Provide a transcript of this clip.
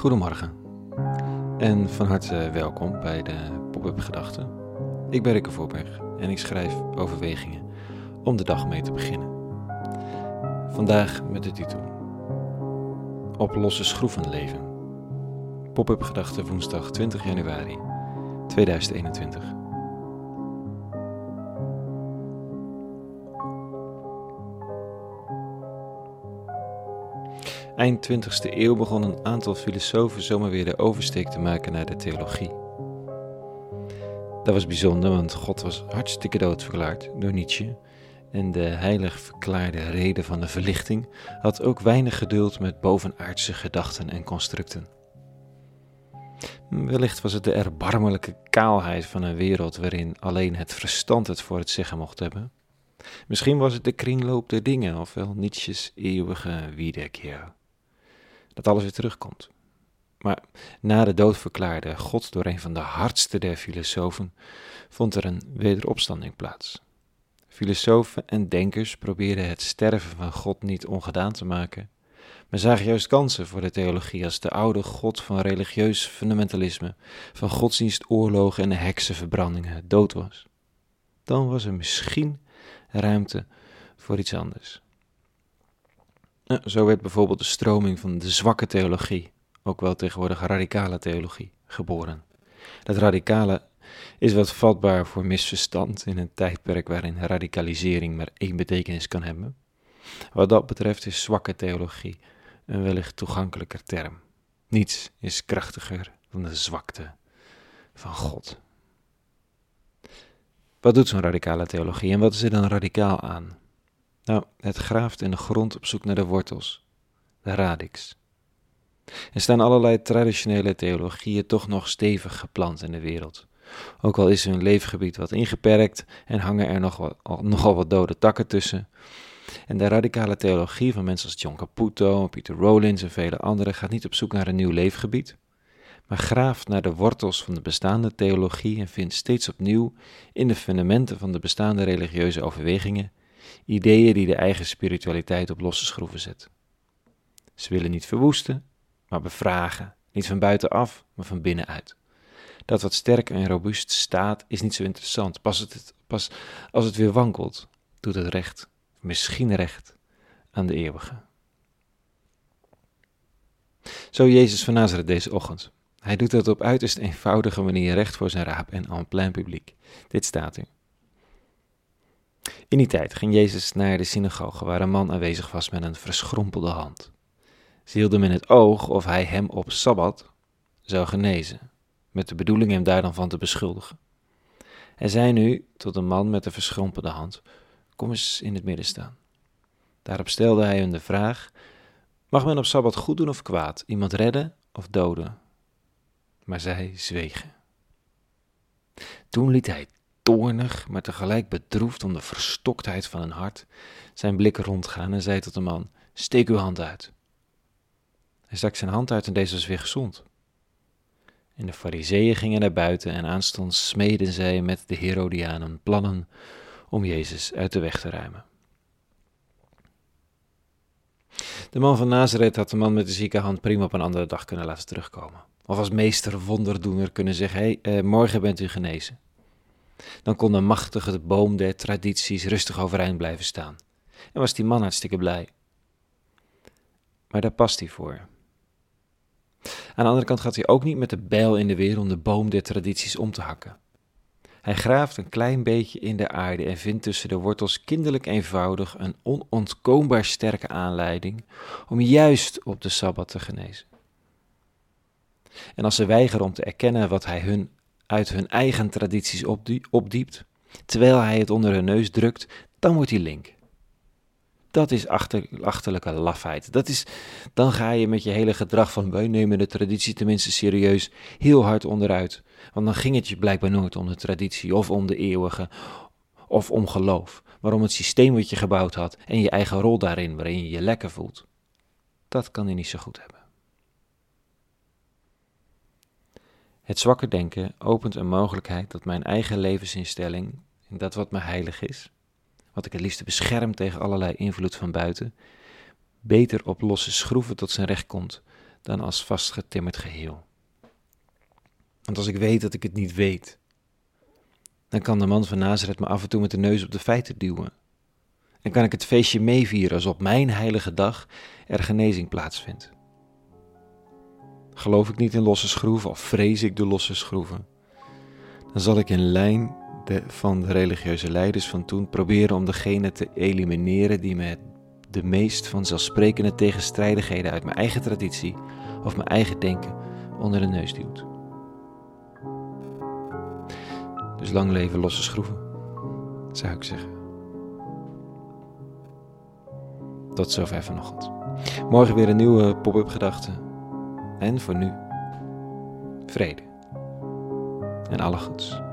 Goedemorgen en van harte welkom bij de Pop-up Gedachten. Ik ben Rikke Voorberg en ik schrijf overwegingen om de dag mee te beginnen. Vandaag met de titel Op losse schroeven leven. Pop-up Gedachten woensdag 20 januari 2021. Eind 20e eeuw begon een aantal filosofen zomaar weer de oversteek te maken naar de theologie. Dat was bijzonder, want God was hartstikke dood verklaard door Nietzsche. En de heilig verklaarde reden van de verlichting had ook weinig geduld met bovenaardse gedachten en constructen. Wellicht was het de erbarmelijke kaalheid van een wereld waarin alleen het verstand het voor het zeggen mocht hebben. Misschien was het de kringloop der dingen, ofwel Nietzsche's eeuwige Wiederkehr dat alles weer terugkomt. Maar na de dood verklaarde God door een van de hardste der filosofen, vond er een wederopstanding plaats. Filosofen en denkers probeerden het sterven van God niet ongedaan te maken, maar zagen juist kansen voor de theologie als de oude God van religieus fundamentalisme, van godsdienstoorlogen en heksenverbrandingen dood was. Dan was er misschien ruimte voor iets anders. Zo werd bijvoorbeeld de stroming van de zwakke theologie, ook wel tegenwoordig radicale theologie, geboren. Dat radicale is wat vatbaar voor misverstand in een tijdperk waarin radicalisering maar één betekenis kan hebben. Wat dat betreft is zwakke theologie een wellicht toegankelijker term. Niets is krachtiger dan de zwakte van God. Wat doet zo'n radicale theologie en wat is er dan radicaal aan? Nou, het graaft in de grond op zoek naar de wortels, de radix. Er staan allerlei traditionele theologieën toch nog stevig geplant in de wereld. Ook al is hun leefgebied wat ingeperkt en hangen er nog nogal wat dode takken tussen. En de radicale theologie van mensen als John Caputo, Peter Rollins en vele anderen gaat niet op zoek naar een nieuw leefgebied, maar graaft naar de wortels van de bestaande theologie en vindt steeds opnieuw in de fundamenten van de bestaande religieuze overwegingen ideeën die de eigen spiritualiteit op losse schroeven zet. Ze willen niet verwoesten, maar bevragen, niet van buitenaf, maar van binnenuit. Dat wat sterk en robuust staat is niet zo interessant. Pas, het, pas als het weer wankelt, doet het recht, misschien recht, aan de eeuwige. Zo Jezus van Nazareth deze ochtend. Hij doet dat op uiterst eenvoudige manier recht voor zijn raap en en plein publiek. Dit staat u. In die tijd ging Jezus naar de synagoge waar een man aanwezig was met een verschrompelde hand. Ze hielden in het oog of hij hem op sabbat zou genezen, met de bedoeling hem daar dan van te beschuldigen. Hij zei nu tot een man met een verschrompelde hand: Kom eens in het midden staan. Daarop stelde hij hun de vraag: Mag men op sabbat goed doen of kwaad, iemand redden of doden? Maar zij zwegen. Toen liet hij toornig, maar tegelijk bedroefd om de verstoktheid van een hart, zijn blik rondgaan en zei tot de man: Steek uw hand uit. Hij stak zijn hand uit en deze was weer gezond. En de fariseeën gingen naar buiten en aanstonds smeden zij met de Herodianen plannen om Jezus uit de weg te ruimen. De man van Nazareth had de man met de zieke hand prima op een andere dag kunnen laten terugkomen. Of als meester wonderdoener kunnen zeggen: hey, eh, morgen bent u genezen dan kon de machtige boom der tradities rustig overeind blijven staan. En was die man hartstikke blij. Maar daar past hij voor. Aan de andere kant gaat hij ook niet met de bijl in de weer om de boom der tradities om te hakken. Hij graaft een klein beetje in de aarde en vindt tussen de wortels kinderlijk eenvoudig een onontkoombaar sterke aanleiding om juist op de sabbat te genezen. En als ze weigeren om te erkennen wat hij hun uit hun eigen tradities opdiept, terwijl hij het onder hun neus drukt, dan wordt hij link. Dat is achter, achterlijke lafheid. Dat is, dan ga je met je hele gedrag van wij nemen de traditie tenminste serieus heel hard onderuit. Want dan ging het je blijkbaar nooit om de traditie of om de eeuwige of om geloof, maar om het systeem wat je gebouwd had en je eigen rol daarin waarin je je lekker voelt. Dat kan hij niet zo goed hebben. Het zwakke denken opent een mogelijkheid dat mijn eigen levensinstelling, en dat wat me heilig is, wat ik het liefste bescherm tegen allerlei invloed van buiten, beter op losse schroeven tot zijn recht komt dan als vastgetimmerd geheel. Want als ik weet dat ik het niet weet, dan kan de man van Nazareth me af en toe met de neus op de feiten duwen. En kan ik het feestje meevieren als op mijn heilige dag er genezing plaatsvindt. Geloof ik niet in losse schroeven of vrees ik de losse schroeven, dan zal ik in lijn de, van de religieuze leiders van toen proberen om degene te elimineren die me de meest vanzelfsprekende tegenstrijdigheden uit mijn eigen traditie of mijn eigen denken onder de neus duwt. Dus lang leven losse schroeven, zou ik zeggen. Tot zover vanochtend. Morgen weer een nieuwe pop-up gedachte. En voor nu, vrede. En alle goeds.